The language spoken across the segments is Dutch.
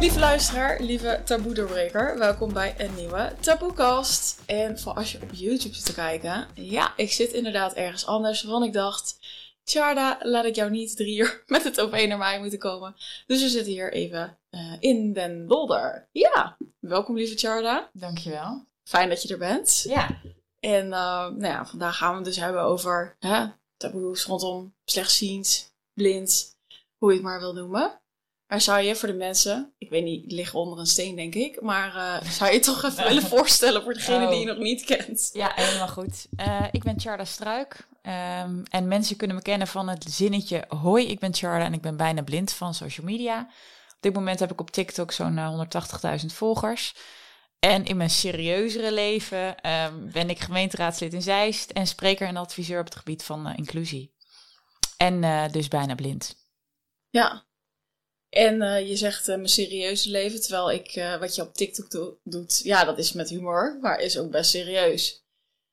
Lieve luisteraar, lieve taboe-doorbreker, welkom bij een nieuwe Taboekast. En voor als je op YouTube zit te kijken, ja, ik zit inderdaad ergens anders, want ik dacht, Tjarda, laat ik jou niet drie uur met het OV naar mij moeten komen. Dus we zitten hier even uh, in Den Dolder. Ja, welkom lieve Tjarda. Dankjewel. Fijn dat je er bent. Ja. En uh, nou ja, vandaag gaan we het dus hebben over hè, taboes rondom slechtziend, blind, hoe je het maar wil noemen. Maar zou je voor de mensen, ik weet niet, liggen onder een steen denk ik, maar uh, zou je toch even willen voorstellen voor degene Oh. die je nog niet kent? Ja, helemaal goed. Uh, ik ben Charda Struik. Um, en mensen kunnen me kennen van het zinnetje Hoi, ik ben Charda en ik ben bijna blind van social media. Op dit moment heb ik op TikTok zo'n uh, 180.000 volgers. En in mijn serieuzere leven um, ben ik gemeenteraadslid in Zeist en spreker en adviseur op het gebied van uh, inclusie. En dus bijna blind. Ja, en uh, je zegt uh, mijn serieuze leven, terwijl ik uh, wat je op TikTok do doet, ja, dat is met humor, maar is ook best serieus.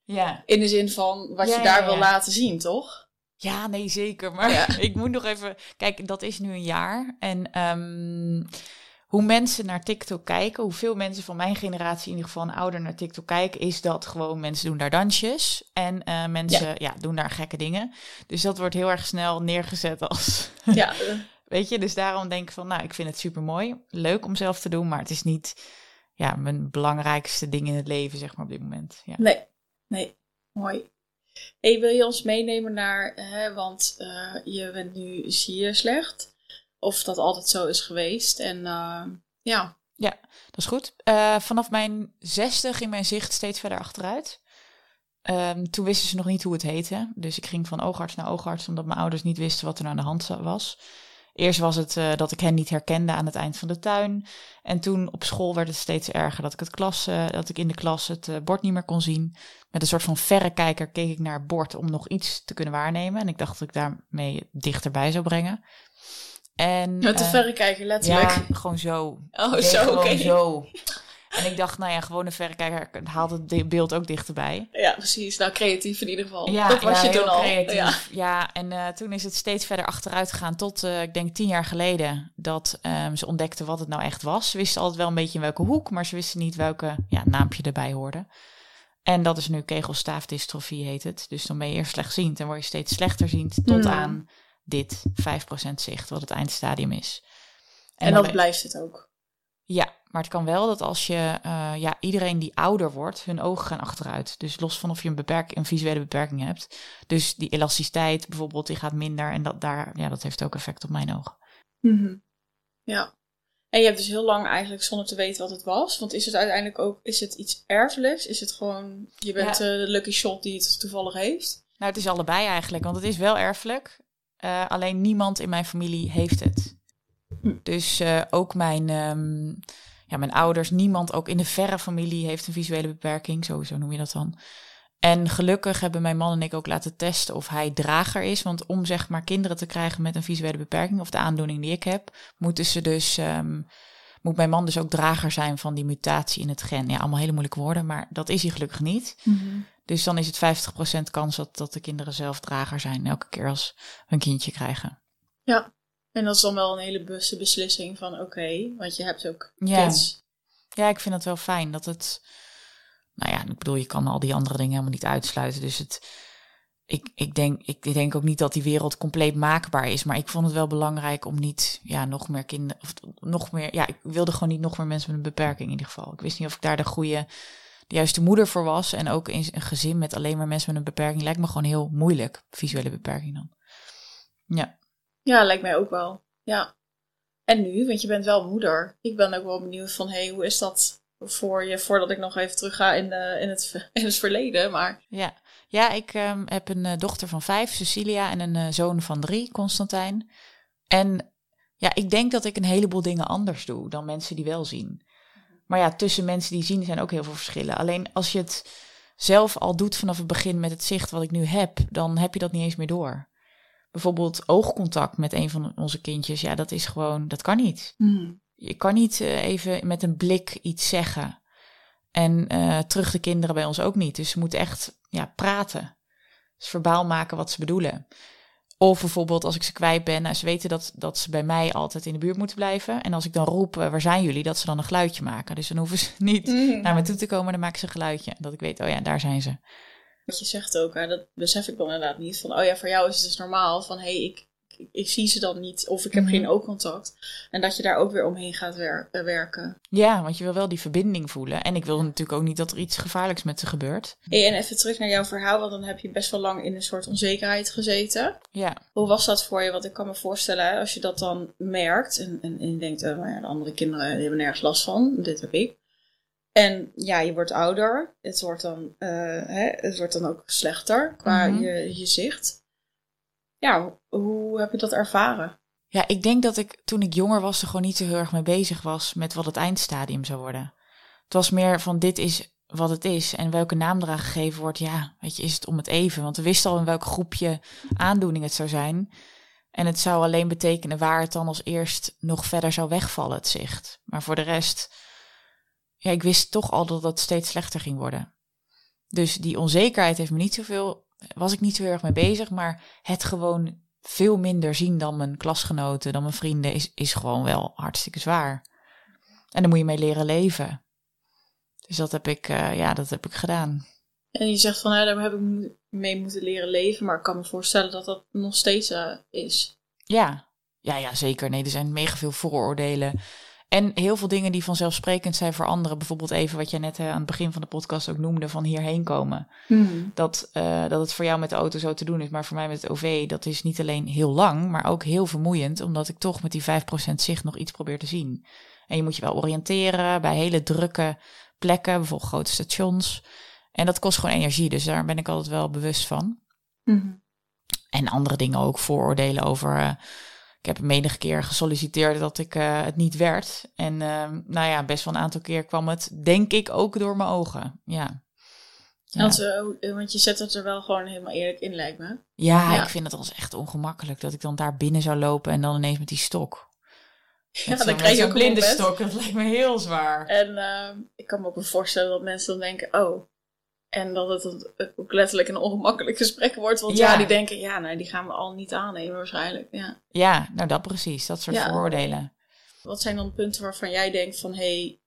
Ja. In de zin van wat Ja, je daar ja, wil ja. laten zien, toch? Ja, nee, zeker. Maar ik moet nog even. Kijk, dat is nu een jaar. En um, hoe mensen naar TikTok kijken, hoeveel mensen van mijn generatie, in ieder geval een ouder, naar TikTok kijken, is dat gewoon mensen doen daar dansjes. En mensen ja. doen daar gekke dingen. Dus dat wordt heel erg snel neergezet als. Ja. Weet je, dus daarom denk ik van, nou, ik vind het super mooi. Leuk om zelf te doen, maar het is niet ja, mijn belangrijkste ding in het leven, zeg maar, op dit moment. Ja. Nee, nee, mooi. Hey, wil je ons meenemen naar, hè, want uh, je bent nu, zie je slecht? Of dat altijd zo is geweest? En uh, ja. Ja, dat is goed. Uh, vanaf mijn zesde ging mijn zicht steeds verder achteruit. Um, toen wisten ze nog niet hoe het heette. Dus ik ging van oogarts naar oogarts, omdat mijn ouders niet wisten wat er aan de hand was. Eerst was het uh, dat ik hen niet herkende aan het eind van de tuin. En toen op school werd het steeds erger dat ik, het klas, uh, dat ik in de klas het uh, bord niet meer kon zien. Met een soort van verrekijker keek ik naar het bord om nog iets te kunnen waarnemen. En ik dacht dat ik daarmee dichterbij zou brengen. En, Met de verrekijker, letterlijk. Ja, gewoon zo. Oh, zo, oké. Okay. zo. En ik dacht, nou ja, gewoon een verrekijker haalt het beeld ook dichterbij. Ja, precies. Nou, creatief in ieder geval. Ja, dat was ja, je toen al. Creatief. Ja. ja, en uh, toen is het steeds verder achteruit gegaan tot, uh, ik denk, tien jaar geleden. Dat um, ze ontdekten wat het nou echt was. Ze wisten altijd wel een beetje in welke hoek, maar ze wisten niet welke ja, naampje erbij hoorde. En dat is nu kegelstaafdystrofie heet het. Dus dan ben je eerst slechtziend en word je steeds slechter ziend tot Hmm. aan dit 5% zicht, wat het eindstadium is. En, en dat blijft het ook. Ja, maar het kan wel dat als je, uh, ja, iedereen die ouder wordt, hun ogen gaan achteruit. Dus los van of je een, beperk, een visuele beperking hebt. Dus die elasticiteit bijvoorbeeld, die gaat minder. En dat, daar, ja, dat heeft ook effect op mijn ogen. Mm -hmm. Ja. En je hebt dus heel lang eigenlijk zonder te weten wat het was. Want is het uiteindelijk ook, is het iets erfelijks? Is het gewoon, je bent ja. uh, de lucky shot die het toevallig heeft? Nou, het is allebei eigenlijk, want het is wel erfelijk. Uh, alleen niemand in mijn familie heeft het. Hm. Dus uh, ook mijn, um, ja, mijn ouders, niemand ook in de verre familie heeft een visuele beperking. Sowieso noem je dat dan. En gelukkig hebben mijn man en ik ook laten testen of hij drager is. Want om zeg maar kinderen te krijgen met een visuele beperking of de aandoening die ik heb, moeten ze dus, um, moet mijn man dus ook drager zijn van die mutatie in het gen. Ja, allemaal hele moeilijke woorden, maar dat is hij gelukkig niet. Mm -hmm. Dus dan is het 50% kans dat, dat de kinderen zelf drager zijn elke keer als we een kindje krijgen. Ja, en dat is dan wel een hele bewuste beslissing van oké, okay, want je hebt ook ja. kids. Ja, ik vind het wel fijn dat het. Nou ja, ik bedoel, je kan al die andere dingen helemaal niet uitsluiten. Dus het. Ik, ik, denk, ik denk ook niet dat die wereld compleet maakbaar is. Maar ik vond het wel belangrijk om niet ja, nog meer kinderen. Of nog meer. Ja, ik wilde gewoon niet nog meer mensen met een beperking in ieder geval. Ik wist niet of ik daar de goede. De juiste moeder voor was. En ook in een gezin met alleen maar mensen met een beperking. Lijkt me gewoon heel moeilijk. Visuele beperking dan. Ja. Ja, lijkt mij ook wel. Ja. En nu, want je bent wel moeder. Ik ben ook wel benieuwd van, hé, hey, hoe is dat voor je, voordat ik nog even terug ga in, de, in, het, in het verleden, maar... Ja, ja ik um, heb een uh, dochter van vijf, Cecilia, en een uh, zoon van drie, Constantijn. En ja, ik denk dat ik een heleboel dingen anders doe dan mensen die wel zien. Maar ja, tussen mensen die zien zijn ook heel veel verschillen. Alleen als je het zelf al doet vanaf het begin met het zicht wat ik nu heb, dan heb je dat niet eens meer door bijvoorbeeld oogcontact met een van onze kindjes, ja, dat is gewoon, dat kan niet. Mm. Je kan niet uh, even met een blik iets zeggen. En uh, terug de kinderen bij ons ook niet. Dus ze moeten echt ja, praten. Dus verbaal maken wat ze bedoelen. Of bijvoorbeeld als ik ze kwijt ben, nou, ze weten dat, dat ze bij mij altijd in de buurt moeten blijven. En als ik dan roep, eh, waar zijn jullie, dat ze dan een geluidje maken. Dus dan hoeven ze niet Mm. naar me toe te komen, dan maken ze een geluidje. Dat ik weet, oh ja, daar zijn ze. Wat je zegt ook, hè, dat besef ik dan inderdaad niet. Van, oh ja, voor jou is het dus normaal. Van, hé, hey, ik, ik, ik zie ze dan niet. Of ik heb Mhm. geen oogcontact. En dat je daar ook weer omheen gaat wer- eh, werken. Ja, want je wil wel die verbinding voelen. En ik wil natuurlijk ook niet dat er iets gevaarlijks met ze gebeurt. Hey, en even terug naar jouw verhaal. Want dan heb je best wel lang in een soort onzekerheid gezeten. Ja, Hoe was dat voor je? Want ik kan me voorstellen, als je dat dan merkt. En, en, en je denkt, eh, maar ja, de andere kinderen die hebben nergens last van. Dit heb ik. En ja, je wordt ouder. Het wordt dan, eh, hè, het wordt dan ook slechter qua Mhm. je, je zicht. Ja, hoe heb je dat ervaren? Ja, ik denk dat ik toen ik jonger was er gewoon niet zo heel erg mee bezig was met wat het eindstadium zou worden. Het was meer van dit is wat het is en welke naam eraan gegeven wordt. Ja, weet je, is het om het even. Want we wisten al in welk groepje aandoening het zou zijn. En het zou alleen betekenen waar het dan als eerst nog verder zou wegvallen, het zicht. Maar voor de rest, ja, ik wist toch al dat het steeds slechter ging worden. Dus die onzekerheid heeft me niet zoveel, was ik niet zo heel erg mee bezig. Maar het gewoon veel minder zien dan mijn klasgenoten, dan mijn vrienden, is, is gewoon wel hartstikke zwaar. En daar moet je mee leren leven. Dus dat heb ik, eh, ja, dat heb ik gedaan. En je zegt van, nou, daar heb ik mee moeten leren leven. Maar ik kan me voorstellen dat dat nog steeds eh, is. Ja. ja, ja, zeker. Nee, er zijn mega veel vooroordelen. En heel veel dingen die vanzelfsprekend zijn voor anderen. Bijvoorbeeld even wat jij net eh, aan het begin van de podcast ook noemde, van hierheen komen. Dat, eh, dat het voor jou met de auto zo te doen is, maar voor mij met het OV, dat is niet alleen heel lang, maar ook heel vermoeiend, omdat ik toch met die 5% zicht nog iets probeer te zien. En je moet je wel oriënteren bij hele drukke plekken, bijvoorbeeld grote stations. En dat kost gewoon energie, dus daar ben ik altijd wel bewust van. En andere dingen ook, vooroordelen over. eh, ik heb menige keer gesolliciteerd dat ik eh, het niet werd. En eh, nou ja, best wel een aantal keer kwam het, denk ik, ook door mijn ogen. Ja. Ja. Want, eh, want je zet het er wel gewoon helemaal eerlijk in, lijkt me. Ja, Ja. ik vind het eens echt ongemakkelijk dat ik dan daar binnen zou lopen en dan ineens met die stok. Ja, dan krijg je ook blinde stok. Dat lijkt me heel zwaar. En eh, ik kan me ook voorstellen dat mensen dan denken, oh. En dat het ook letterlijk een ongemakkelijk gesprek wordt. Want ja, Ja. die denken, ja, nou, die gaan we al niet aannemen waarschijnlijk. Ja. Ja, nou dat precies. Dat soort Ja. vooroordelen. Wat zijn dan punten waarvan jij denkt van, hé, hey,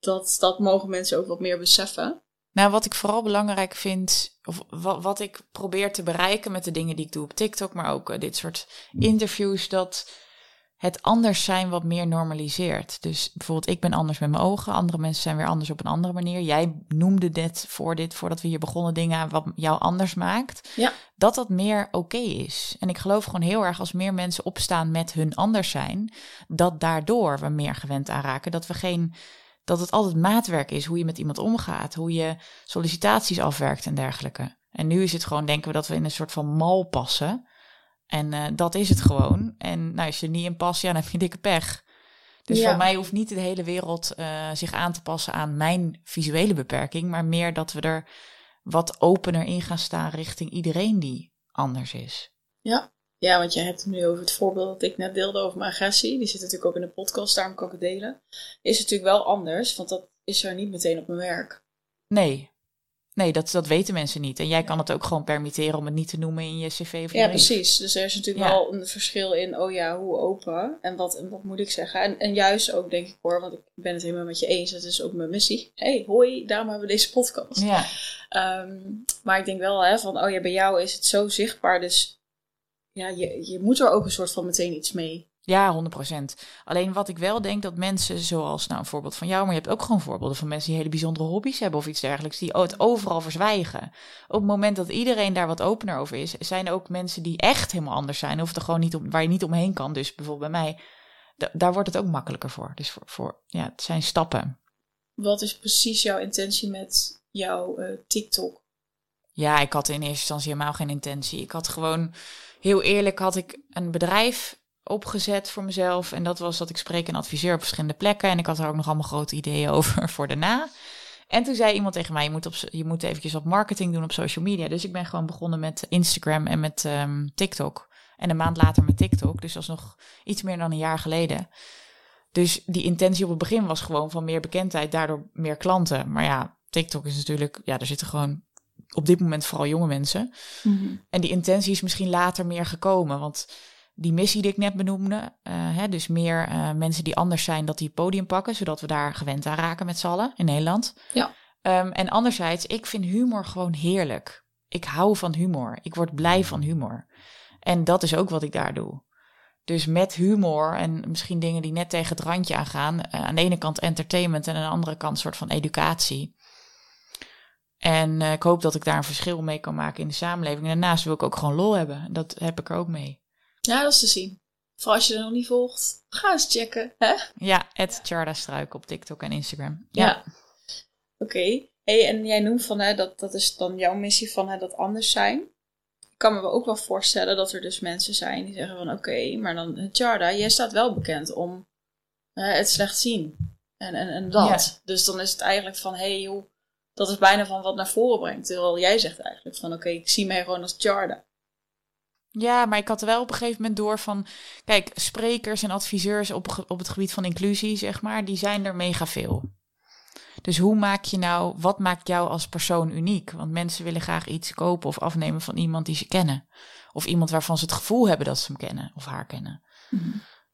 dat, dat mogen mensen ook wat meer beseffen? Nou, wat ik vooral belangrijk vind, of wat, wat ik probeer te bereiken met de dingen die ik doe op TikTok, maar ook eh, dit soort interviews, dat het anders zijn wat meer normaliseert. Dus bijvoorbeeld, ik ben anders met mijn ogen, andere mensen zijn weer anders op een andere manier. Jij noemde net voor dit, voordat we hier begonnen, dingen wat jou anders maakt. Ja. Dat dat meer oké is. En ik geloof gewoon heel erg als meer mensen opstaan met hun anders zijn, dat daardoor we meer gewend aan raken. Dat we geen dat het altijd maatwerk is hoe je met iemand omgaat, hoe je sollicitaties afwerkt en dergelijke. En nu is het gewoon, denken we dat we in een soort van mal passen. En eh, dat is het gewoon. En nou, als je er niet in past, ja, dan heb je dikke pech. Dus Ja. voor mij hoeft niet de hele wereld eh, zich aan te passen aan mijn visuele beperking, maar meer dat we er wat opener in gaan staan richting iedereen die anders is. Ja. Ja, want je hebt het nu over het voorbeeld dat ik net deelde over mijn agressie. Die zit natuurlijk ook in de podcast, daarom kan ik het delen. Is natuurlijk wel anders, want dat is er niet meteen op mijn werk. Nee, nee dat, dat weten mensen niet. En jij kan het ook gewoon permitteren om het niet te noemen in je cv of je Ja, brief. precies. Dus er is natuurlijk Ja. wel een verschil in, oh ja, hoe open en wat, en wat moet ik zeggen. En, en juist ook, denk ik hoor, want ik ben het helemaal met je eens, dat is ook mijn missie. hey, hoi, daarom hebben we deze podcast. Ja, Ehm, maar ik denk wel hè, van, oh ja, bij jou is het zo zichtbaar, dus ja, je, je moet er ook een soort van meteen iets mee. Ja, 100%. Alleen wat ik wel denk dat mensen, zoals nou een voorbeeld van jou, maar je hebt ook gewoon voorbeelden van mensen die hele bijzondere hobby's hebben of iets dergelijks, die het overal verzwijgen. Op het moment dat iedereen daar wat opener over is, zijn er ook mensen die echt helemaal anders zijn of er gewoon niet om, waar je niet omheen kan. Dus bijvoorbeeld bij mij, da- daar wordt het ook makkelijker voor. Dus voor, voor ja, het zijn stappen. Wat is precies jouw intentie met jouw eh, TikTok? Ja, ik had in eerste instantie helemaal geen intentie. Ik had gewoon, heel eerlijk, had ik een bedrijf opgezet voor mezelf. En dat was dat ik spreek en adviseer op verschillende plekken. En ik had er ook nog allemaal grote ideeën over voor daarna. En toen zei iemand tegen mij, je moet, op, je moet eventjes wat marketing doen op social media. Dus ik ben gewoon begonnen met Instagram en met ehm, TikTok. En een maand later met TikTok. Dus dat is nog iets meer dan een jaar geleden. Dus die intentie op het begin was gewoon van meer bekendheid, daardoor meer klanten. Maar ja, TikTok is natuurlijk, ja, er zitten gewoon op dit moment vooral jonge mensen. Mhm. En die intentie is misschien later meer gekomen. Want die missie die ik net benoemde, eh, hè, dus meer eh, mensen die anders zijn, dat die het podium pakken, zodat we daar gewend aan raken met z'n allen in Nederland. Ja. Ehm, en anderzijds, ik vind humor gewoon heerlijk. Ik hou van humor. Ik word blij van humor. En dat is ook wat ik daar doe. Dus met humor en misschien dingen die net tegen het randje aangaan. eh, aan de ene kant entertainment en aan de andere kant een soort van educatie. En ik hoop dat ik daar een verschil mee kan maken in de samenleving. En daarnaast wil ik ook gewoon lol hebben. Dat heb ik er ook mee. Ja, dat is te zien. Vooral als je er nog niet volgt, ga eens checken. Hè? Ja, het Charda Struik op TikTok en Instagram. Ja. Oké. Hey, en jij noemt van, hè, dat, dat is dan jouw missie van hè, dat anders zijn. Ik kan me ook wel voorstellen dat er dus mensen zijn die zeggen van, oké, maar dan, Jarda, jij staat wel bekend om hè, het slecht zien. En, en, en dat. Dus dan is het eigenlijk van, hé hey, joh, dat is bijna van wat naar voren brengt. Terwijl jij zegt eigenlijk van, oké, ik zie mij gewoon als Jarda. Ja, maar ik had er wel op een gegeven moment door van... Kijk, sprekers en adviseurs op, op het gebied van inclusie, zeg maar... die zijn er mega veel. Dus hoe maak je nou... Wat maakt jou als persoon uniek? Want mensen willen graag iets kopen of afnemen van iemand die ze kennen. Of iemand waarvan ze het gevoel hebben dat ze hem kennen of haar kennen.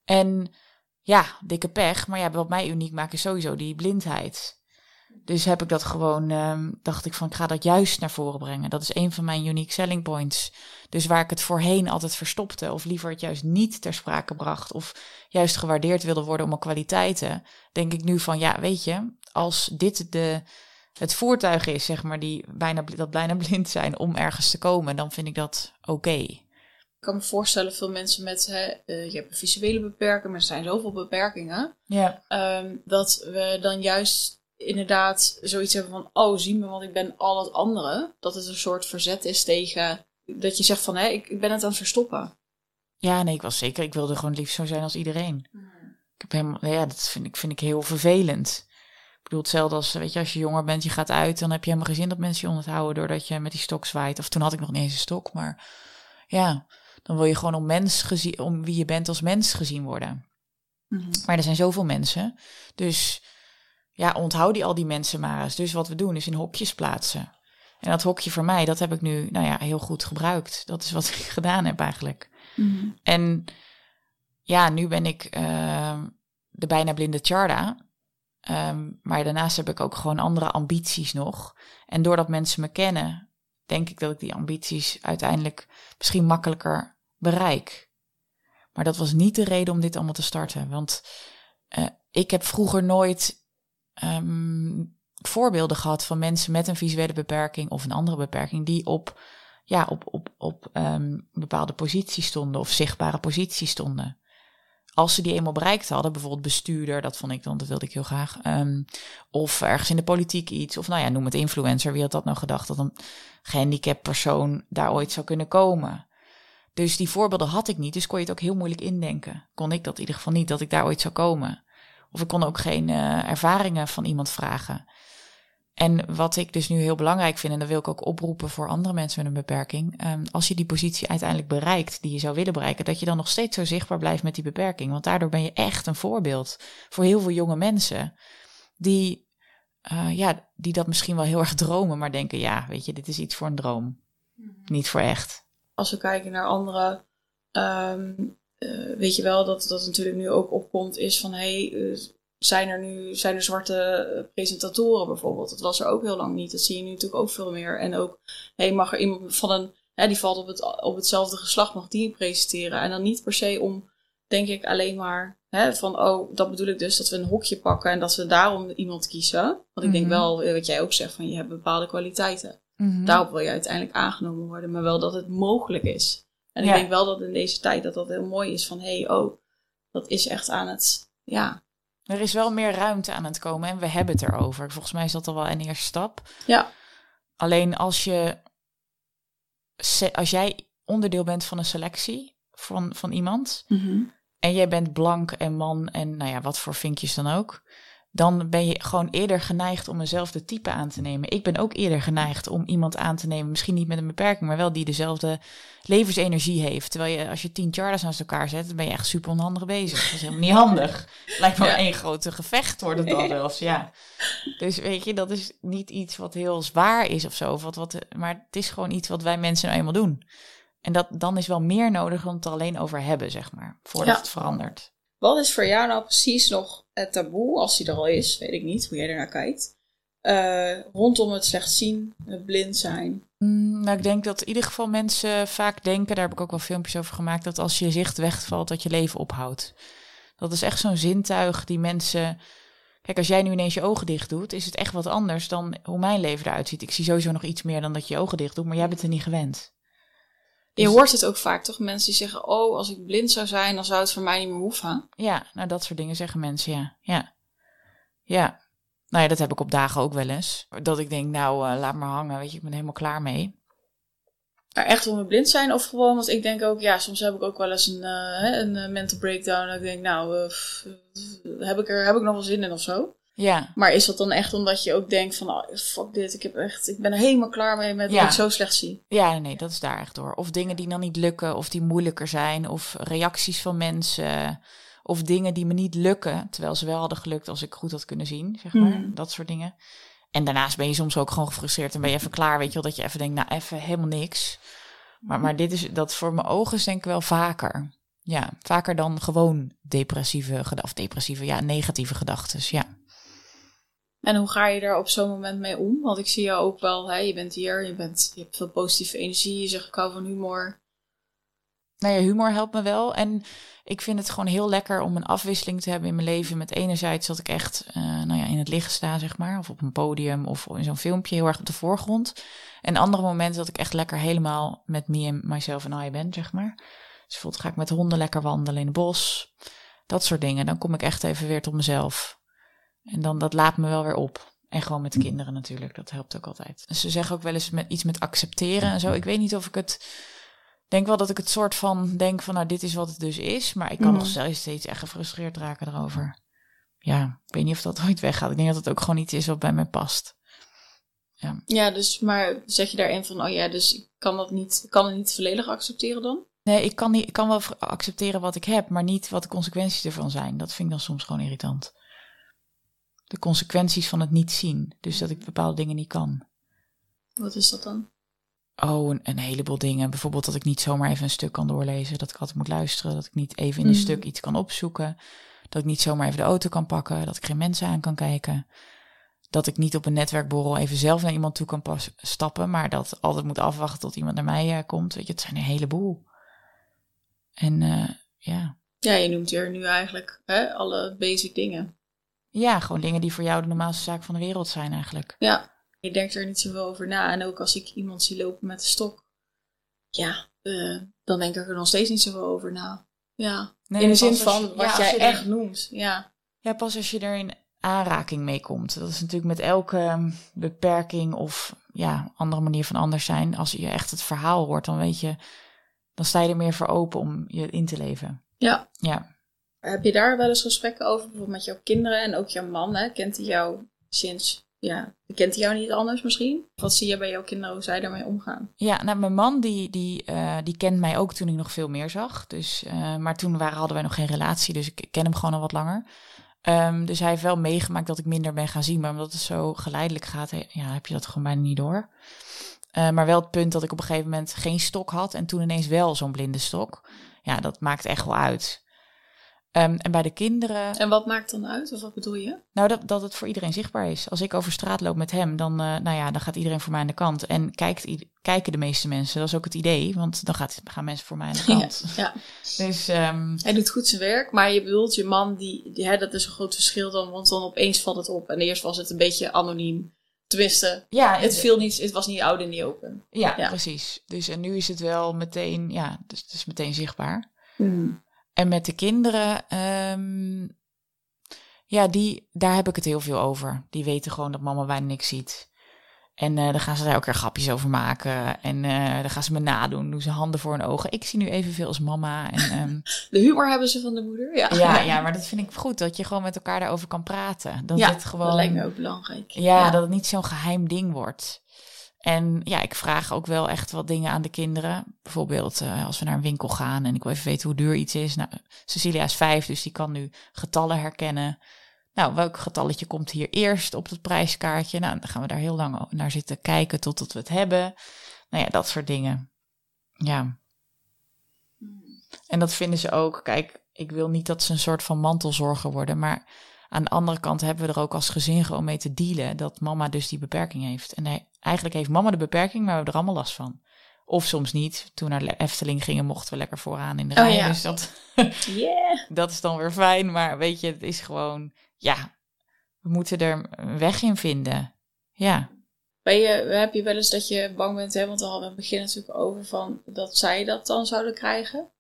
En ja, dikke pech. Maar ja, wat mij uniek maakt is sowieso die blindheid. Dus heb ik dat gewoon, ehm, dacht ik van, ik ga dat juist naar voren brengen. Dat is een van mijn unique selling points. Dus waar ik het voorheen altijd verstopte, of liever het juist niet ter sprake bracht, of juist gewaardeerd wilde worden om mijn kwaliteiten, denk ik nu van, ja, weet je, als dit de, het voertuig is, zeg maar, die bijna, dat bijna blind zijn om ergens te komen, dan vind ik dat oké. Ik kan me voorstellen, veel mensen met, hè, eh, je hebt een visuele beperking, maar er zijn zoveel beperkingen. Ja. Ehm, dat we dan juist inderdaad zoiets hebben van, oh, zie me, want ik ben al het andere. Dat het een soort verzet is tegen, dat je zegt van, hé, ik, ik ben het aan het verstoppen. Ja, nee, ik was zeker, ik wilde gewoon liefst zo zijn als iedereen. Ik heb helemaal, ja, dat vind ik, vind ik heel vervelend. Ik bedoel, hetzelfde als, weet je, als je jonger bent, je gaat uit, dan heb je helemaal geen zin dat mensen je onderhouden doordat je met die stok zwaait. Of toen had ik nog niet eens een stok, maar ja, dan wil je gewoon om mens gezien, om wie je bent als mens gezien worden. Maar er zijn zoveel mensen, dus ja, onthoud die al die mensen maar eens. Dus wat we doen is in hokjes plaatsen. En dat hokje voor mij, dat heb ik nu, nou ja, heel goed gebruikt. Dat is wat ik gedaan heb eigenlijk. En ja, nu ben ik eh, de bijna blinde Charda. Ehm, maar daarnaast heb ik ook gewoon andere ambities nog. En doordat mensen me kennen, denk ik dat ik die ambities uiteindelijk misschien makkelijker bereik. Maar dat was niet de reden om dit allemaal te starten. Want eh, ik heb vroeger nooit ehm, voorbeelden gehad van mensen met een visuele beperking of een andere beperking die op, ja, op, op, op ehm, bepaalde posities stonden of zichtbare posities stonden. Als ze die eenmaal bereikt hadden, bijvoorbeeld bestuurder, dat vond ik dan, dat wilde ik heel graag. ehm, of ergens in de politiek iets, of nou ja, noem het influencer. Wie had dat nou gedacht dat een gehandicapt persoon daar ooit zou kunnen komen? Dus die voorbeelden had ik niet, dus kon je het ook heel moeilijk indenken. Kon ik dat in ieder geval niet, dat ik daar ooit zou komen. Of ik kon ook geen eh, ervaringen van iemand vragen. En wat ik dus nu heel belangrijk vind, en dat wil ik ook oproepen voor andere mensen met een beperking. ehm, als je die positie uiteindelijk bereikt, die je zou willen bereiken, dat je dan nog steeds zo zichtbaar blijft met die beperking. Want daardoor ben je echt een voorbeeld voor heel veel jonge mensen die, eh, ja, die dat misschien wel heel erg dromen, maar denken, ja, weet je, dit is iets voor een droom. Niet voor echt. Als we kijken naar andere, ehm, eh, weet je wel, dat dat natuurlijk nu ook opkomt, is van, hé, hey, eh, zijn er nu zijn er zwarte eh, presentatoren bijvoorbeeld? Dat was er ook heel lang niet. Dat zie je nu natuurlijk ook veel meer. En ook, hey, mag er iemand van een, hè, die valt op, het, op hetzelfde geslacht, mag die presenteren? En dan niet per se om, denk ik, alleen maar hè, van, oh, dat bedoel ik dus, dat we een hokje pakken en dat we daarom iemand kiezen. Want ik denk Mhm. wel, wat jij ook zegt, van je hebt bepaalde kwaliteiten. Daarop wil je uiteindelijk aangenomen worden, maar wel dat het mogelijk is. En ik denk wel dat in deze tijd dat dat heel mooi is van, hé, hey, oh, dat is echt aan het, ja, Er is wel meer ruimte aan het komen en we hebben het erover. Volgens mij is dat al wel een eerste stap. ja. Alleen als je als jij onderdeel bent van een selectie van, van iemand Mhm. en jij bent blank en man en nou ja, wat voor vinkjes dan ook. Dan ben je gewoon eerder geneigd om eenzelfde type aan te nemen. Ik ben ook eerder geneigd om iemand aan te nemen, misschien niet met een beperking, maar wel die dezelfde levensenergie heeft. Terwijl je, als je tien charters naast elkaar zet, dan ben je echt super onhandig bezig. Dat is helemaal niet handig. Lijkt me Ja. één grote gevecht worden dan wel eens, ja. Dus weet je, dat is niet iets wat heel zwaar is of zo, of wat, wat, maar het is gewoon iets wat wij mensen nou eenmaal doen. En dat, dan is wel meer nodig om het alleen over hebben, zeg maar, voordat Ja. het verandert. Wat is voor jou nou precies nog het taboe, als die er al is, weet ik niet hoe jij ernaar kijkt, eh, rondom het slecht zien, het blind zijn? Mm, nou, ik denk dat in ieder geval mensen vaak denken, daar heb ik ook wel filmpjes over gemaakt, dat als je zicht wegvalt, dat je leven ophoudt. Dat is echt zo'n zintuig die mensen. Kijk, als jij nu ineens je ogen dicht doet, is het echt wat anders dan hoe mijn leven eruit ziet. Ik zie sowieso nog iets meer dan dat je je ogen dicht doet, maar jij bent er niet gewend. Je Dus- hoort het ook vaak, toch? Mensen die zeggen, oh, als ik blind zou zijn, dan zou het voor mij niet meer hoeven. Ja, nou dat soort dingen zeggen mensen, ja. Ja. Ja. Nou ja, dat heb ik op dagen ook wel eens. Dat ik denk, nou, eh, laat maar hangen, weet je, ik ben helemaal klaar mee. Maar echt om blind zijn of gewoon, want ik denk ook, ja, soms heb ik ook wel eens een, eh, een eh, mental breakdown. Dat ik denk, nou, heb, ik er, heb ik nog wel zin in of zo? Ja, Maar is dat dan echt omdat je ook denkt van, oh, fuck dit, ik, heb echt, ik ben er helemaal klaar mee met Ja. dat ik zo slecht zie. Ja, nee, dat is daar echt door. Of dingen die dan niet lukken, of die moeilijker zijn, of reacties van mensen, of dingen die me niet lukken, terwijl ze wel hadden gelukt als ik goed had kunnen zien, zeg maar. Hmm. Dat soort dingen. En daarnaast ben je soms ook gewoon gefrustreerd en ben je even klaar, weet je wel, dat je even denkt, nou, even helemaal niks. Maar, maar dit is, dat voor mijn ogen is denk ik wel vaker. Ja, vaker dan gewoon depressieve gedachten, of depressieve, ja, negatieve gedachten, ja. En hoe ga je daar op zo'n moment mee om? Want ik zie jou ook wel, hè, je bent hier, je, bent, je hebt veel positieve energie, je zegt ik hou van humor. Nou ja, humor helpt me wel. En ik vind het gewoon heel lekker om een afwisseling te hebben in mijn leven. Met enerzijds dat ik echt eh, nou ja, in het licht sta, zeg maar. Of op een podium of in zo'n filmpje heel erg op de voorgrond. En andere momenten dat ik echt lekker helemaal met me en myself en I ben, zeg maar. Dus bijvoorbeeld ga ik met de honden lekker wandelen in het bos. Dat soort dingen. Dan kom ik echt even weer tot mezelf. En dan dat laat me wel weer op. En gewoon met de kinderen natuurlijk. Dat helpt ook altijd. Ze zeggen ook wel eens met, iets met accepteren en zo. Ik weet niet of ik het denk wel dat ik het soort van denk van, nou, dit is wat het dus is. Maar ik kan Mhm. nog steeds, steeds echt gefrustreerd raken erover. Ja, ik weet niet of dat ooit weggaat. Ik denk dat het ook gewoon iets is wat bij mij past. Ja, dus, maar zeg je daarin van, oh ja, dus ik kan dat niet, kan het niet volledig accepteren dan? Nee, ik kan, niet, ik kan wel accepteren wat ik heb, maar niet wat de consequenties ervan zijn. Dat vind ik dan soms gewoon irritant. De consequenties van het niet zien. Dus dat ik bepaalde dingen niet kan. Wat is dat dan? Oh, een, een heleboel dingen. Bijvoorbeeld dat ik niet zomaar even een stuk kan doorlezen. Dat ik altijd moet luisteren. Dat ik niet even in een Mhm. stuk iets kan opzoeken. Dat ik niet zomaar even de auto kan pakken. Dat ik geen mensen aan kan kijken. Dat ik niet op een netwerkborrel even zelf naar iemand toe kan pas stappen. Maar dat altijd moet afwachten tot iemand naar mij eh, komt. Weet je, het zijn een heleboel. En eh, ja. Ja, je noemt hier nu eigenlijk hè, alle basic dingen. Ja, gewoon dingen die voor jou de normaalste zaak van de wereld zijn eigenlijk. Ja, je denkt er niet zoveel over na. En ook als ik iemand zie lopen met een stok, ja, eh, dan denk ik er nog steeds niet zoveel over na. Ja, Nee, in de zin van je- wat ja, jij er- echt noemt. Ja. Ja, pas als je er in aanraking mee komt. Dat is natuurlijk met elke ehm, beperking of ja, andere manier van anders zijn. Als je echt het verhaal hoort, dan weet je, dan sta je er meer voor open om je in te leven. ja. Ja. Heb je daar wel eens gesprekken over, bijvoorbeeld met jouw kinderen en ook jouw man? Hè? Kent hij jou sinds, ja, kent hij jou niet anders misschien? Wat zie je bij jouw kinderen, hoe zij daarmee omgaan? Ja, nou, mijn man die, die, eh, die kent mij ook toen ik nog veel meer zag. Dus, eh, maar toen waren, hadden wij nog geen relatie, dus ik ken hem gewoon al wat langer. Ehm, dus hij heeft wel meegemaakt dat ik minder ben gaan zien. Maar omdat het zo geleidelijk gaat, ja, heb je dat gewoon bijna niet door. Eh, maar wel het punt dat ik op een gegeven moment geen stok had en toen ineens wel zo'n blinde stok. Ja, dat maakt echt wel uit. Ehm, en bij de kinderen, En wat maakt dan uit, of wat bedoel je? nou dat, dat het voor iedereen zichtbaar is. Als ik over straat loop met hem, dan, eh, nou ja, dan gaat iedereen voor mij aan de kant. En kijkt, kijken de meeste mensen, dat is ook het idee, want dan gaat, gaan mensen voor mij aan de kant. Ja. Dus ehm, Hij doet goed zijn werk, maar je bedoelt je man, die, die, hè, dat is een groot verschil dan, want dan opeens valt het op. En eerst was het een beetje anoniem. Tenminste, ja, het, viel niet, het was niet oud en niet open. Ja, Ja. precies. Dus en nu is het wel meteen, ja, dus het is meteen zichtbaar. Hmm. En met de kinderen, ehm, ja, die, daar heb ik het heel veel over. Die weten gewoon dat mama bijna niks ziet. En uh, dan gaan ze daar ook weer grapjes over maken. En uh, dan gaan ze me nadoen. Doen ze handen voor hun ogen. Ik zie nu evenveel als mama. En, um... De humor hebben ze van de moeder, ja. ja. Ja, maar dat vind ik goed. Dat je gewoon met elkaar daarover kan praten. Dat ja, het gewoon, dat lijkt me ook belangrijk. Ja, ja. dat het niet zo'n geheim ding wordt. En ja, ik vraag ook wel echt wat dingen aan de kinderen. Bijvoorbeeld uh, als we naar een winkel gaan en ik wil even weten hoe duur iets is. Nou, Cecilia is vijf, dus die kan nu getallen herkennen. Nou, welk getalletje komt hier eerst op het prijskaartje? Nou, dan gaan we daar heel lang naar zitten kijken totdat we het hebben. Nou ja, dat soort dingen. Ja. En dat vinden ze ook. Kijk, ik wil niet dat ze een soort van mantelzorger worden, maar aan de andere kant hebben we er ook als gezin gewoon mee te dealen dat mama dus die beperking heeft. En hij, eigenlijk heeft mama de beperking, maar we hebben er allemaal last van. Of soms niet. Toen naar de Efteling gingen, mochten we lekker vooraan in de rij. Oh, ja. Dus dat, Yeah. dat is dan weer fijn. Maar weet je, het is gewoon, ja, we moeten er een weg in vinden. Ja. Ben je, heb je wel eens dat je bang bent, hè? want we hadden in het begin natuurlijk over van dat zij dat dan zouden krijgen?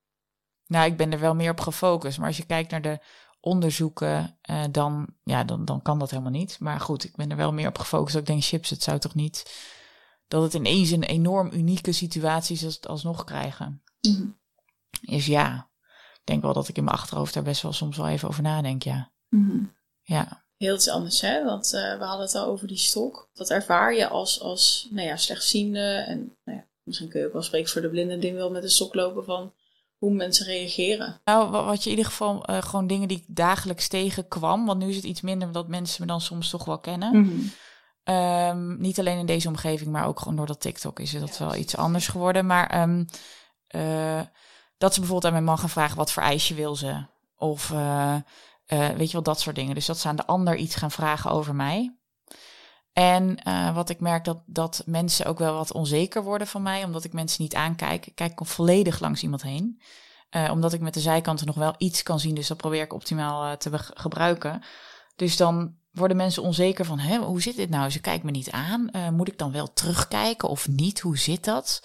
Nou, ik ben er wel meer op gefocust. Maar als je kijkt naar de onderzoeken, uh, dan, ja, dan, dan kan dat helemaal niet. Maar goed, ik ben er wel meer op gefocust. Ik denk, chips, het zou toch niet dat het ineens een enorm unieke situatie is als het alsnog krijgen. Mm. Is ja. Ik denk wel dat ik in mijn achterhoofd daar best wel soms wel even over nadenk, ja. Mm -hmm. Ja. Heel iets anders, hè? Want uh, we hadden het al over die stok. Dat ervaar je als, als nou ja, slechtziende. En nou ja, misschien kun je ook wel spreken voor de blinden ding wel met een stok lopen van hoe mensen reageren. Nou, wat je in ieder geval uh, gewoon dingen die ik dagelijks tegenkwam. Want nu is het iets minder omdat mensen me dan soms toch wel kennen. Mm -hmm. Um, niet alleen in deze omgeving, maar ook gewoon door dat TikTok is het wel iets anders geworden. Maar um, uh, dat ze bijvoorbeeld aan mijn man gaan vragen wat voor ijsje wil ze. Of uh, weet je wel, dat soort dingen. Dus dat ze aan de ander iets gaan vragen over mij. En wat ik merk dat, dat mensen ook wel wat onzeker worden van mij, omdat ik mensen niet aankijk. Ik kijk volledig langs iemand heen. omdat ik met de zijkanten nog wel iets kan zien, dus dat probeer ik optimaal te gebruiken. Dus dan worden mensen onzeker van, hoe zit dit nou? Ze kijkt me niet aan. Uh, moet ik dan wel terugkijken of niet? Hoe zit dat?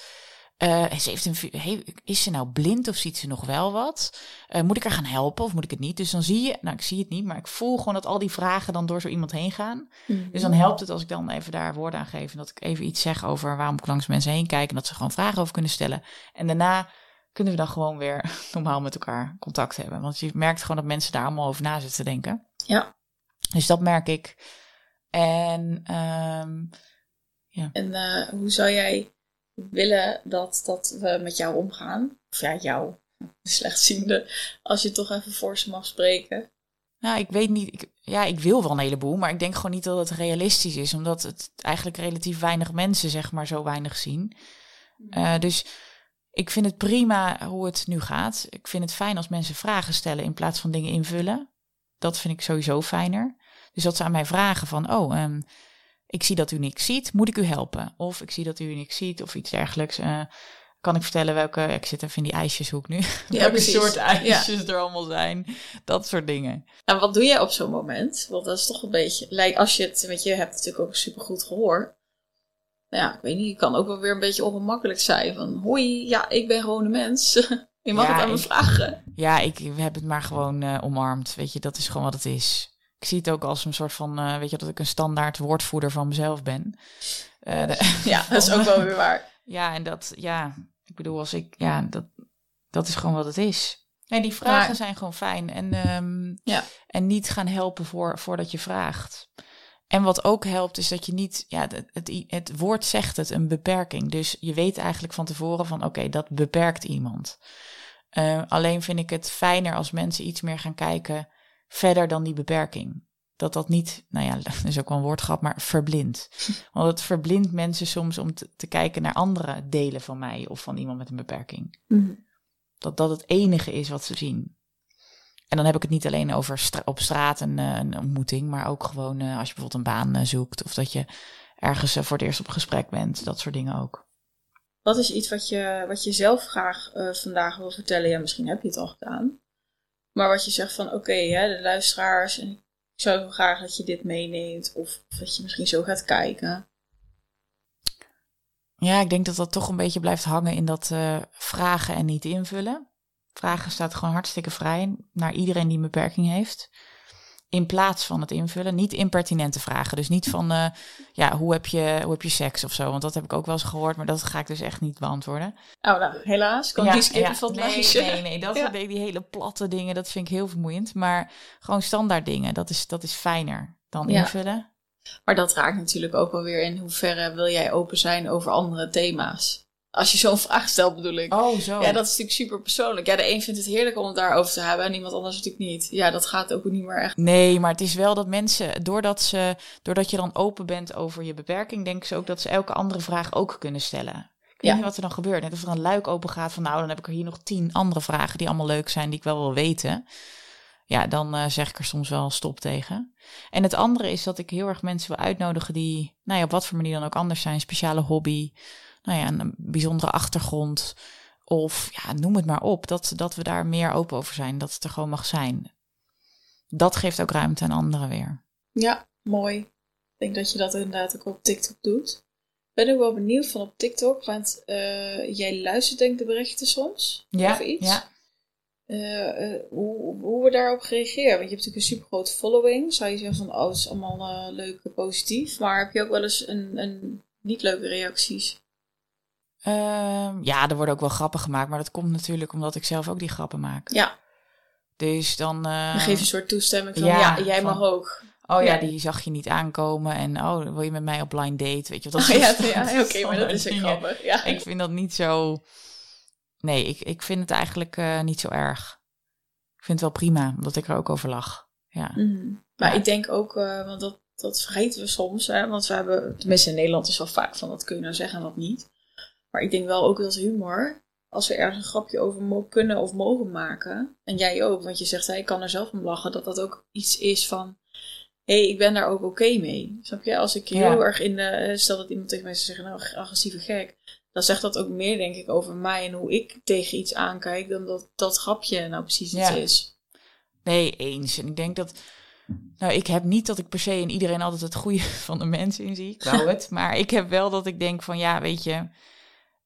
Uh, ze heeft een, hey, is ze nou blind of ziet ze nog wel wat? Uh, moet ik haar gaan helpen of moet ik het niet? Dus dan zie je, nou ik zie het niet, maar ik voel gewoon dat al die vragen dan door zo iemand heen gaan. Mm -hmm. Dus dan helpt het als ik dan even daar woorden aan geef en dat ik even iets zeg over waarom ik langs mensen heen kijk en dat ze gewoon vragen over kunnen stellen. En daarna kunnen we dan gewoon weer normaal met elkaar contact hebben. Want je merkt gewoon dat mensen daar allemaal over na zitten te denken. Ja. Dus dat merk ik. En, um, ja. en uh, hoe zou jij willen dat, dat we met jou omgaan? Of ja, jou, slechtziende, als je toch even voor ze mag spreken. Nou, ik weet niet. Ik, ja, ik wil wel een heleboel, maar ik denk gewoon niet dat het realistisch is, omdat het eigenlijk relatief weinig mensen, zeg maar, zo weinig zien. Uh, dus ik vind het prima hoe het nu gaat. Ik vind het fijn als mensen vragen stellen in plaats van dingen invullen. Dat vind ik sowieso fijner. Dus dat ze aan mij vragen van, oh, um, ik zie dat u niks ziet, moet ik u helpen? Of ik zie dat u niks ziet of iets dergelijks. Uh, kan ik vertellen welke, ik zit even in die ijsjeshoek nu, ja, welke precies. soort ijsjes ja. er allemaal zijn. Dat soort dingen. En wat doe jij op zo'n moment? Want dat is toch een beetje, lijkt als je het, want je hebt natuurlijk ook supergoed gehoor. Nou ja, ik weet niet, je kan ook wel weer een beetje ongemakkelijk zijn van, hoi, ja, ik ben gewoon een mens. Je mag Ja, het aan me ik- vragen. Ja, ik heb het maar gewoon eh, omarmd. Weet je, dat is gewoon wat het is. Ik zie het ook als een soort van, eh, weet je, dat ik een standaard woordvoerder van mezelf ben. Eh, de- Ja, dat is ook wel weer waar. Ja, en dat, ja, ik bedoel, als ik, ja, dat, dat is gewoon wat het is. Nee, die vragen Maar- zijn gewoon fijn. En, ehm, Ja. en niet gaan helpen voor, voordat je vraagt. En wat ook helpt, is dat je niet, ja, het, het, het woord zegt het, een beperking. Dus je weet eigenlijk van tevoren van, oké, dat beperkt iemand. Eh, alleen vind ik het fijner als mensen iets meer gaan kijken verder dan die beperking. Dat dat niet, nou ja, dat is ook wel een woordgrap, maar verblindt. Want het verblindt mensen soms om te, te kijken naar andere delen van mij of van iemand met een beperking. Dat dat het enige is wat ze zien. En dan heb ik het niet alleen over stra- op straat een, eh, een ontmoeting, maar ook gewoon eh, als je bijvoorbeeld een baan eh, zoekt of dat je ergens voor het eerst op gesprek bent, dat soort dingen ook. Wat is iets wat je, wat je zelf graag vandaag wil vertellen? Ja, misschien heb je het al gedaan. Maar wat je zegt van, oké, hè, de luisteraars, en ik zou graag dat je dit meeneemt. Of, of dat je misschien zo gaat kijken. Ja, ik denk dat dat toch een beetje blijft hangen in dat eh, vragen en niet invullen. Vragen staat gewoon hartstikke vrij naar iedereen die een beperking heeft. In plaats van het invullen. Niet impertinente vragen. Dus niet van, eh, ja, hoe heb, je, hoe heb je seks of zo? Want dat heb ik ook wel eens gehoord, maar dat ga ik dus echt niet beantwoorden. Oh, nou, helaas. Kan die skippen van het nee, lijstje. Nee, nee, dat Ja. die, hele platte dingen, dat vind ik heel vermoeiend. Maar gewoon standaard dingen, dat is, dat is fijner dan Ja. invullen. Maar dat raakt natuurlijk ook wel weer in hoeverre wil jij open zijn over andere thema's. Als je zo'n vraag stelt, bedoel ik. Oh, zo. Ja, dat is natuurlijk super persoonlijk. Ja, de een vindt het heerlijk om het daarover te hebben en iemand anders natuurlijk niet. Ja, dat gaat ook niet meer echt. Nee, maar het is wel dat mensen, doordat, ze, doordat je dan open bent over je beperking, denken ze ook dat ze elke andere vraag ook kunnen stellen. Ik weet Ja. niet wat er dan gebeurt. Net of er een luik open gaat van nou, dan heb ik er hier nog tien andere vragen die allemaal leuk zijn, die ik wel wil weten. Ja, dan eh, zeg ik er soms wel stop tegen. En het andere is dat ik heel erg mensen wil uitnodigen die, nou ja, op wat voor manier dan ook anders zijn. Speciale hobby, nou ja, een bijzondere achtergrond. Of ja, noem het maar op. Dat, dat we daar meer open over zijn. Dat het er gewoon mag zijn. Dat geeft ook ruimte aan anderen weer. Ja, mooi. Ik denk dat je dat inderdaad ook op TikTok doet. Ben ook wel benieuwd van op TikTok, want eh, jij luistert denk ik de berichten soms over iets. ja. Eh, eh, hoe, hoe we daarop reageren. Want je hebt natuurlijk een super grote following. Zou je zeggen van, oh, het is allemaal leuk en positief. Maar heb je ook wel eens een, een niet leuke reacties? Ehm, ja, er worden ook wel grappen gemaakt. Maar dat komt natuurlijk omdat ik zelf ook die grappen maak. Ja, Dus dan... dan geef je een soort toestemming van, ja, ja, jij van- mag ook. Oh ja, Ja. die zag je niet aankomen. En oh, wil je met mij op blind date? Weet je wat? Oh, Dat ja, soort ja, oké, maar dat is dingen. grappig. Ja. Ik vind dat niet zo... Nee, ik, ik vind het eigenlijk eh, niet zo erg. Ik vind het wel prima, omdat ik er ook over lach. Ja. Mhm. Maar Ja. ik denk ook, eh, want dat, dat vergeten we soms, hè, want we hebben, tenminste in Nederland is wel vaak van dat kun je nou zeggen en dat niet. Maar ik denk wel ook dat humor, als we ergens een grapje over kunnen of mogen maken, en jij ook, want je zegt, ik kan er zelf om lachen, dat dat ook iets is van, hé, hey, ik ben daar ook oké mee. Snap je? Als ik Ja. heel erg in de, stel dat iemand tegen mij zou zeggen, nou, agressieve gek, dan zegt dat ook meer, denk ik, over mij en hoe ik tegen iets aankijk, dan dat dat grapje nou precies iets Ja. is. Nee, eens. En ik denk dat. Nou, ik heb niet dat ik per se in iedereen altijd het goede van de mensen in zie. Ik wou het. Maar ik heb wel dat ik denk van ja, weet je.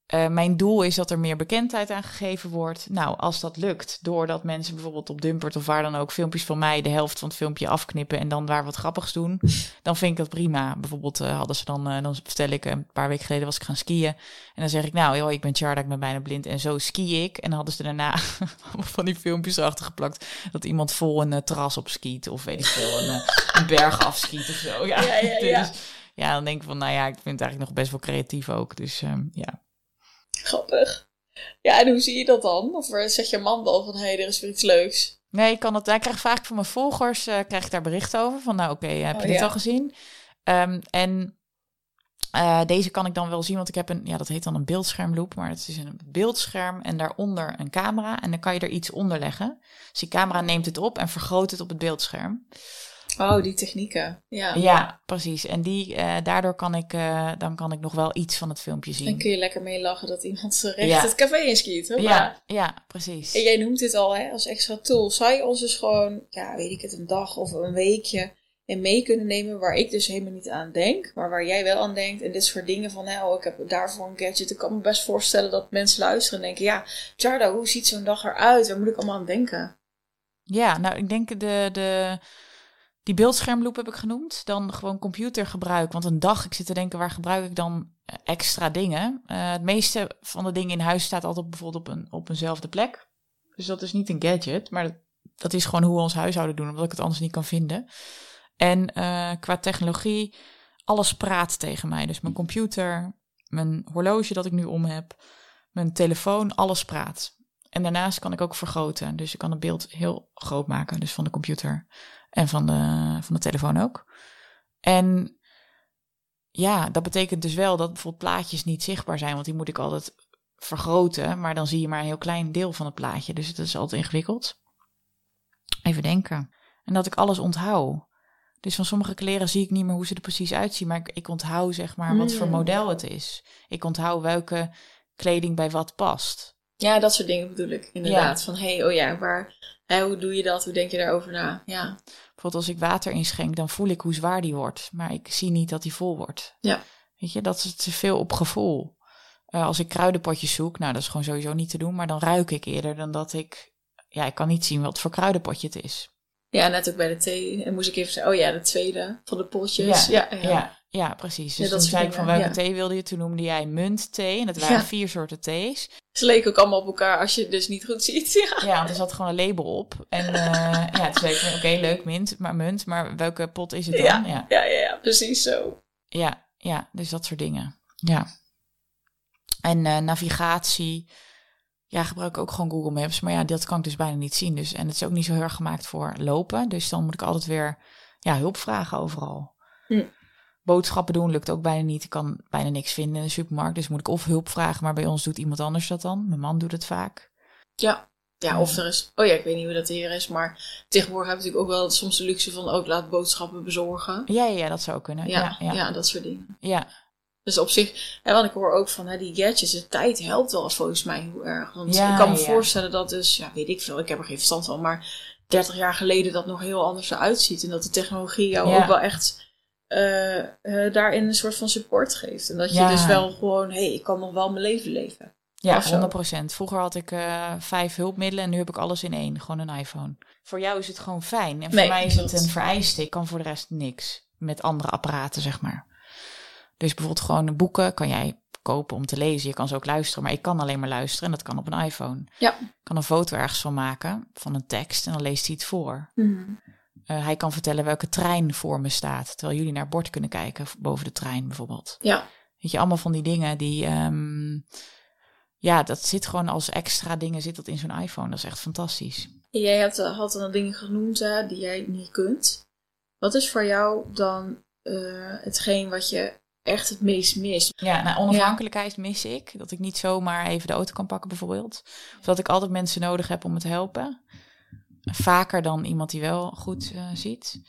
Eh, mijn doel is dat er meer bekendheid aan gegeven wordt. Nou, als dat lukt, doordat mensen bijvoorbeeld op Dumpert of waar dan ook filmpjes van mij de helft van het filmpje afknippen en dan daar wat grappigs doen, dan vind ik dat prima. Bijvoorbeeld eh, hadden ze dan, eh, dan vertel ik, een paar weken geleden was ik gaan skiën en dan zeg ik, nou joh, ik ben Charda, ik ben bijna blind en zo ski ik. En dan hadden ze daarna van die filmpjes erachter geplakt dat iemand vol een terras op skiet of weet ik veel, een, een berg afskiet of zo. Ja, Ja, ja, ja. Dus, ja, dan denk ik van, nou ja, ik vind het eigenlijk nog best wel creatief ook. Dus ehm, ja. Grappig. Ja, en hoe zie je dat dan? Of eh, zegt je man wel van, hé, hey, er is weer iets leuks? Nee, ik kan het. Ik krijg vaak van mijn volgers eh, krijg ik daar berichten over. Van nou, oké, heb je Oh, dit ja. al gezien? Ehm, en eh, deze kan ik dan wel zien, want ik heb een, ja, dat heet dan een beeldschermloop, maar het is een beeldscherm en daaronder een camera en dan kan je er iets onder leggen. Dus die camera neemt het op en vergroot het op het beeldscherm. Oh, die technieken. Ja. Ja, precies. En die, eh, daardoor kan ik, eh, dan kan ik nog wel iets van het filmpje Dan zien. kun je lekker mee lachen dat iemand zo recht Ja. het café inskiet. Hoppa. Ja, ja, precies. En jij noemt dit al hè, als extra tool. Zou je ons dus gewoon, ja, weet ik het, een dag of een weekje en mee kunnen nemen waar ik dus helemaal niet aan denk, maar waar jij wel aan denkt. En dit soort dingen van, hè, oh, ik heb daarvoor een gadget. Ik kan me best voorstellen dat mensen luisteren en denken, ja, Jarda, hoe ziet zo'n dag eruit? Waar moet ik allemaal aan denken? Ja, nou, ik denk de, de, die beeldschermloop heb ik genoemd. Dan gewoon computergebruik. Want een dag, ik zit te denken, waar gebruik ik dan eh, extra dingen? Eh, het meeste van de dingen in huis staat altijd bijvoorbeeld op, een, op eenzelfde plek. Dus dat is niet een gadget, maar dat, dat is gewoon hoe we ons huishouden doen, omdat ik het anders niet kan vinden. En eh, qua technologie, alles praat tegen mij. Dus mijn computer, mijn horloge dat ik nu om heb, mijn telefoon, alles praat. En daarnaast kan ik ook vergroten. Dus ik kan het beeld heel groot maken. Dus van de computer en van de, van de telefoon ook. En ja, dat betekent dus wel dat bijvoorbeeld plaatjes niet zichtbaar zijn. Want die moet ik altijd vergroten. Maar dan zie je maar een heel klein deel van het plaatje. Dus het is altijd ingewikkeld. Even denken. En dat ik alles onthoud. Dus van sommige kleren zie ik niet meer hoe ze er precies uitzien. Maar ik, ik onthoud zeg maar wat voor Mm. model het is. Ik onthoud welke kleding bij wat past. Ja, dat soort dingen bedoel ik inderdaad. Van, hé, hey, oh ja, waar, hè, hoe doe je dat? Hoe denk je daarover na? Ja, Bijvoorbeeld als ik water inschenk, dan voel ik hoe zwaar die wordt. Maar ik zie niet dat die vol wordt. Ja. Weet je, dat is te veel op gevoel. Eh, als ik kruidenpotjes zoek, nou dat is gewoon sowieso niet te doen. Maar dan ruik ik eerder dan dat ik... Ja, ik kan niet zien wat voor kruidenpotje het is. Ja, net ook bij de thee. En moest ik even zeggen, oh ja, de tweede van de potjes. Ja, ja, ja. ja, precies. Dus Ja, dat toen zei ik van welke ja. thee wilde je? Toen noemde jij muntthee. En dat waren Ja. vier soorten thees. Ze leken ook allemaal op elkaar als je het dus niet goed ziet. Ja, Ja, want er zat gewoon een label op. En eh, ja, toen zei ik oké, leuk mint, maar munt. Maar welke pot is het dan? Ja. ja. ja, ja, ja precies zo. Ja, ja, dus dat soort dingen. Ja. En eh, navigatie. Ja, gebruik ik ook gewoon Google Maps. Maar ja, dat kan ik dus bijna niet zien. Dus, en het is ook niet zo heel erg gemaakt voor lopen. Dus dan moet ik altijd weer ja, hulp vragen overal. Hm. Boodschappen doen lukt ook bijna niet. Ik kan bijna niks vinden in de supermarkt. Dus moet ik of hulp vragen. Maar bij ons doet iemand anders dat dan. Mijn man doet het vaak. Ja. Ja, of er is... Oh ja, ik weet niet hoe dat hier is, maar tegenwoordig heb je natuurlijk ook wel soms de luxe van ook laat boodschappen bezorgen. Ja, ja, ja, dat zou kunnen. Ja, Ja, ja, dat soort dingen. ja. Dus op zich, hè, want ik hoor ook van hè, die gadgets, de tijd helpt wel volgens mij heel erg. Want ik kan me voorstellen dat dus, ja, weet ik veel, ik heb er geen verstand van, maar 30 jaar geleden dat nog heel anders eruit ziet. En dat de technologie jou ook wel echt eh, eh, daarin een soort van support geeft. En dat je Ja. dus wel gewoon, hé, hey, ik kan nog wel mijn leven leven. Ja, Of zo. 100%. Vroeger had ik eh, vijf hulpmiddelen en nu heb ik alles in één. Gewoon een iPhone. Voor jou is het gewoon fijn. En voor Nee, mij is het een vereiste. Ik kan voor de rest niks. Met andere apparaten, zeg maar. Dus bijvoorbeeld gewoon boeken kan jij kopen om te lezen. Je kan ze ook luisteren, maar ik kan alleen maar luisteren. En dat kan op een iPhone. Ja. Ik kan een foto ergens van maken, van een tekst. En dan leest hij het voor. Mhm. Eh, hij kan vertellen welke trein voor me staat. Terwijl jullie naar het bord kunnen kijken, boven de trein bijvoorbeeld. Ja, Weet je, allemaal van die dingen die. ehm, ja, dat zit gewoon als extra dingen zit dat in zo'n iPhone. Dat is echt fantastisch. Jij hebt, eh, had dan dingen genoemd hè, die jij niet kunt. Wat is voor jou dan eh, hetgeen wat je echt het meest mist? Ja, nou, onafhankelijkheid mis ik. Dat ik niet zomaar even de auto kan pakken, bijvoorbeeld. Of dat ik altijd mensen nodig heb om me te helpen. Vaker dan iemand die wel goed eh, ziet.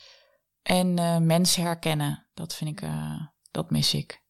En eh, mensen herkennen. Dat vind ik, eh, dat mis ik.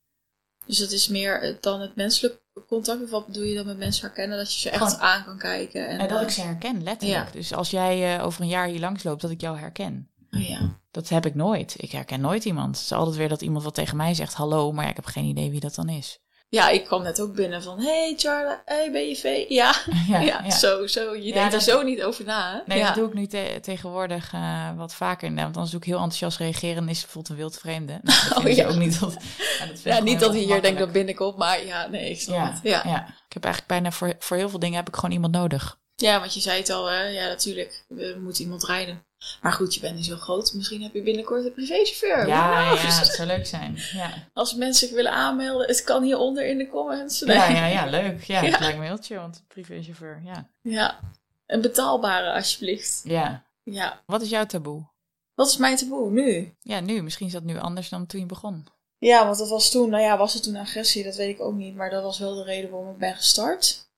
Dus het is meer dan het menselijk contact. Of wat bedoel je dan met mensen herkennen? Dat je ze echt Gewoon- aan kan kijken. En, En dat ik ze herken, letterlijk. ja. Dus als jij over een jaar hier langs loopt, dat ik jou herken. oh ja. Dat heb ik nooit. Ik herken nooit iemand. Het is altijd weer dat iemand wat tegen mij zegt, hallo, maar ik heb geen idee wie dat dan is. Ja, ik kwam net ook binnen van... Hey Charla, hey BJV. Ja, ja, zo, zo. Je Ja, denkt er zo niet over na. hè? Nee, ja. dat doe ik nu te- tegenwoordig eh, wat vaker. inderdaad. Want anders doe ik heel enthousiast reageren en is bijvoorbeeld een wildvreemde. Nou, dat Oh, ja. ook niet. Dat, ja, dat Ja, niet dat hij hier denkt, dat ongemakkelijk. bin ik op. Maar ja, nee, ik snap Ja, het. Ja. ja. ik heb eigenlijk bijna voor, voor heel veel dingen heb ik gewoon iemand nodig. ja, want je zei het al. Hè? Ja, natuurlijk. We moeten iemand rijden. Maar goed, je bent nu zo groot. Misschien heb je binnenkort een privéchauffeur. Ja, ja, het zou leuk zijn. Ja, Als mensen zich willen aanmelden, het kan hieronder in de comments. Nee. ja, ja, ja leuk. Ja, Ja. het lijkt me heel chill, want privéchauffeur, ja. Ja. Een betaalbare, alsjeblieft. Ja. Ja. Wat is jouw taboe? Wat is mijn taboe nu? Ja, nu. Misschien is dat nu anders dan toen je begon. Ja, want dat was toen, nou ja, was het toen agressie? Dat weet ik ook niet. Maar dat was wel de reden waarom ik ben gestart.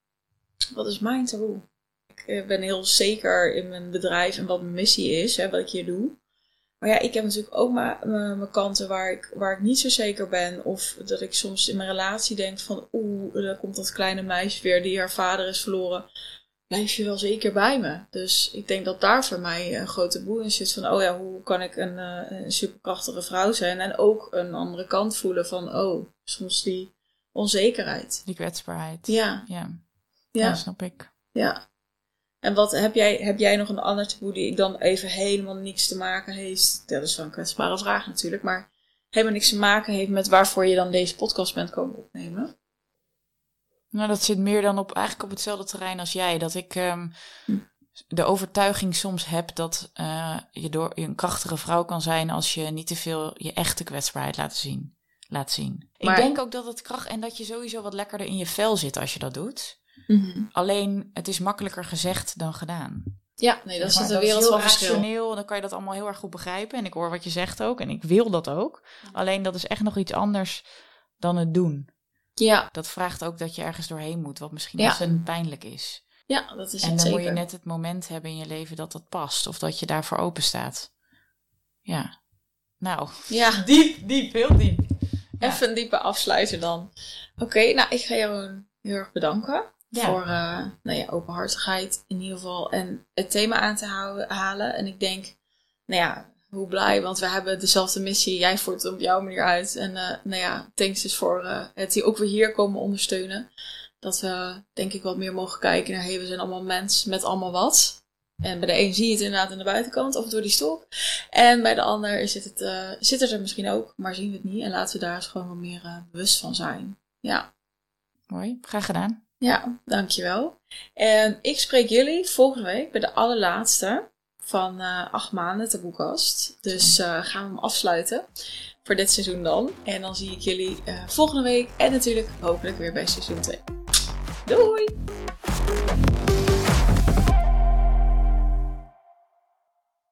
Wat is mijn taboe? Ik ben heel zeker in mijn bedrijf en wat mijn missie is, hè, wat ik hier doe. Maar ja, ik heb natuurlijk ook mijn, kanten waar ik, waar ik niet zo zeker ben. Of dat ik soms in mijn relatie denk van, oeh, daar komt dat kleine meisje weer die haar vader is verloren. Blijf je wel zeker bij me. Dus ik denk dat daar voor mij een grote boel in zit. Van, oh ja, hoe kan ik een, eh, een superkrachtige vrouw zijn? En ook een andere kant voelen van, oh, soms die onzekerheid. Die kwetsbaarheid. Ja, Ja, ja. ja snap ik. Ja. En wat heb jij, heb jij nog een ander taboe die ik dan even helemaal niks te maken heeft? Dat is wel een kwetsbare vraag natuurlijk, maar helemaal niks te maken heeft met waarvoor je dan deze podcast bent komen opnemen? Nou, dat zit meer dan op eigenlijk op hetzelfde terrein als jij. Dat ik ehm, de overtuiging soms heb dat eh, je door je een krachtige vrouw kan zijn als je niet te veel je echte kwetsbaarheid laat zien. Laat zien. Maar- Ik denk ook dat het kracht en dat je sowieso wat lekkerder in je vel zit als je dat doet. Alleen het is makkelijker gezegd dan gedaan. Ja, nee, dat is Maar een wereld heel van verschil. rationeel en dan kan je dat allemaal heel erg goed begrijpen. En ik hoor wat je zegt ook en ik wil dat ook. Alleen dat is echt nog iets anders dan het doen. Ja, Dat vraagt ook dat je ergens doorheen moet, wat misschien Ja. ontzettend pijnlijk is. ja, dat is en het dan zeker. moet je net het moment hebben in je leven dat dat past. Of dat je daarvoor open staat. Ja. Nou, Ja, diep, diep, heel diep. Ja. even een diepe afsluiter dan. Oké, nou, ik ga jou heel erg bedanken. Ja. Voor eh, nou ja, openhartigheid in ieder geval. En het thema aan te houden, halen. En ik denk, nou ja, hoe blij. Want we hebben dezelfde missie. Jij voert het op jouw manier uit. En eh, nou ja, thanks dus voor eh, het hier ook weer hier komen ondersteunen. Dat we denk ik wat meer mogen kijken naar, hey, we zijn allemaal mens met allemaal wat. En bij de een zie je het inderdaad aan de buitenkant of door die stok. En bij de ander zit het, uh, zit het er misschien ook, maar zien we het niet. En laten we daar eens gewoon wat meer bewust van zijn. Ja. Mooi, graag gedaan. Ja, dankjewel. En ik spreek jullie volgende week bij de allerlaatste van uh, acht maanden de boekkast. Dus gaan we hem afsluiten voor dit seizoen dan. En dan zie ik jullie volgende week en natuurlijk hopelijk weer bij seizoen 2. Doei!